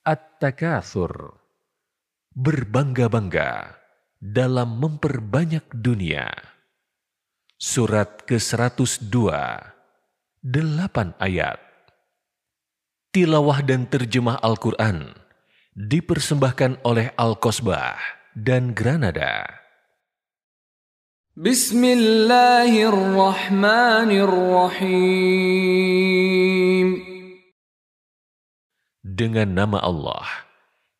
At-takatsur. Berbangga-bangga dalam memperbanyak dunia. Surat ke-102, 8 ayat. Tilawah dan terjemah Al-Quran dipersembahkan oleh Al-Kosbah dan Granada. Bismillahirrahmanirrahim. Dengan nama Allah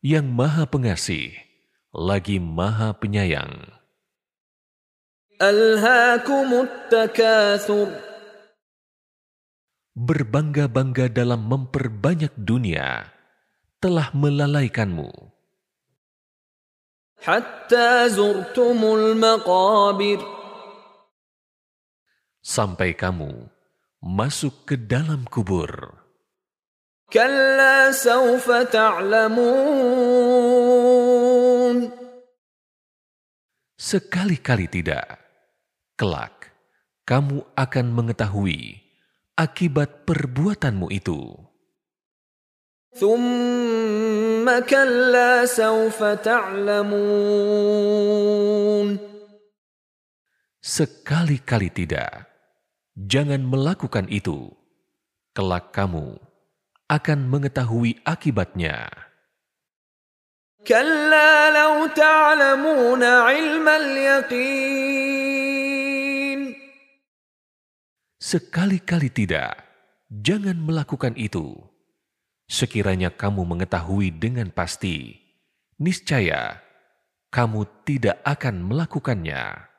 yang Maha Pengasih, lagi Maha Penyayang. Berbangga-bangga dalam memperbanyak dunia telah melalaikanmu. Hatta zurtumul maqabir. Sampai kamu masuk ke dalam kubur. Kalla sawfa ta'lamun. Sekali-kali tidak. Kelak, kamu akan mengetahui akibat perbuatanmu itu. ثم كلا سوف تعلمون Sekali-kali tidak. Jangan melakukan itu. Kelak kamu akan mengetahui akibatnya. كلا لو تعلمون علم اليقين Sekali-kali tidak. Jangan melakukan itu. Sekiranya kamu mengetahui dengan pasti, niscaya kamu tidak akan melakukannya.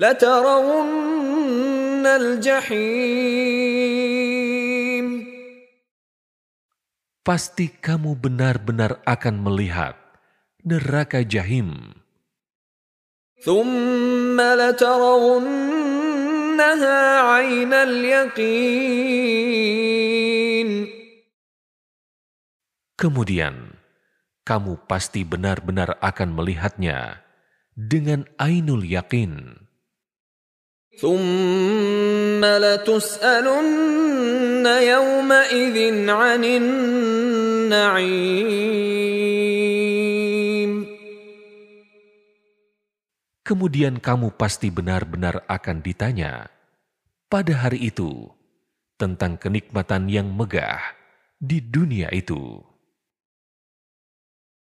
لترون الجحيم Pasti kamu benar-benar akan melihat neraka jahim. ثم لترونها عين اليقين Kemudian, kamu pasti benar-benar akan melihatnya dengan ainul yakin. ثم لتسألن يومئذ عن النعيم Kemudian kamu pasti benar-benar akan ditanya pada hari itu tentang kenikmatan yang megah di dunia itu.